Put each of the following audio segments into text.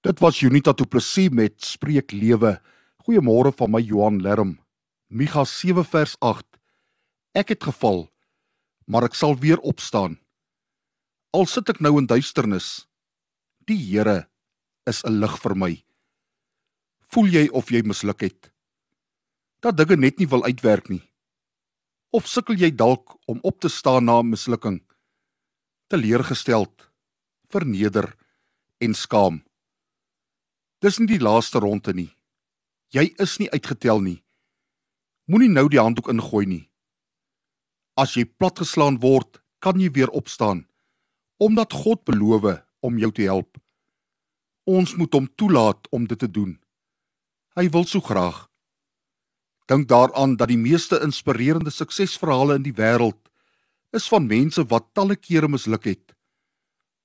Dit was Unita Du Plessis met Spreek Lewe. Goeiemôre van my Johan Lerm. Micha 7 vers 8. Ek het geval, maar ek sal weer opstaan. Al sit ek nou in duisternis, die Here is 'n lig vir my. Voel jy of jy misluk het? Dat dinge net nie wil uitwerk nie. Of sukkel jy dalk om op te staan na 'n mislukking? Teleurgesteld, verneder en skaam. Dis nie die laaste ronde nie. Jy is nie uitgetel nie. Moenie nou die handdoek ingooi nie. As jy platgeslaan word, kan jy weer opstaan omdat God beloof om jou te help. Ons moet hom toelaat om dit te doen. Hy wil so graag. Dink daaraan dat die meeste inspirerende suksesverhale in die wêreld is van mense wat talle kere misluk het,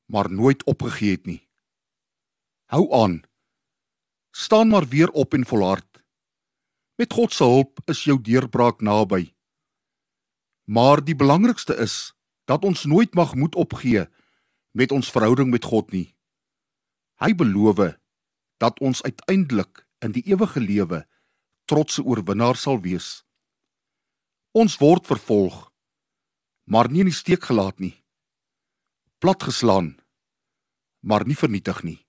maar nooit opgegee het nie. Hou aan staan maar weer op en volhard. Met God se hulp is jou deurbraak naby. Maar die belangrikste is dat ons nooit mag moed opgee met ons verhouding met God nie. Hy beloof dat ons uiteindelik in die ewige lewe trotse oorwinnaar sal wees. Ons word vervolg, maar nie in die steek gelaat nie. Platgeslaan, maar nie vernietig nie.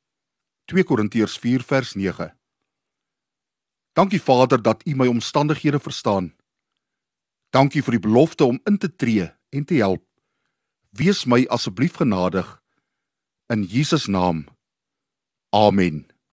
2 Korintiërs 4 vers 9. Dankie Vader dat U my omstandighede verstaan. Dankie vir die belofte om in te tree en te help. Wees my asseblief genadig in Jesus naam. Amen.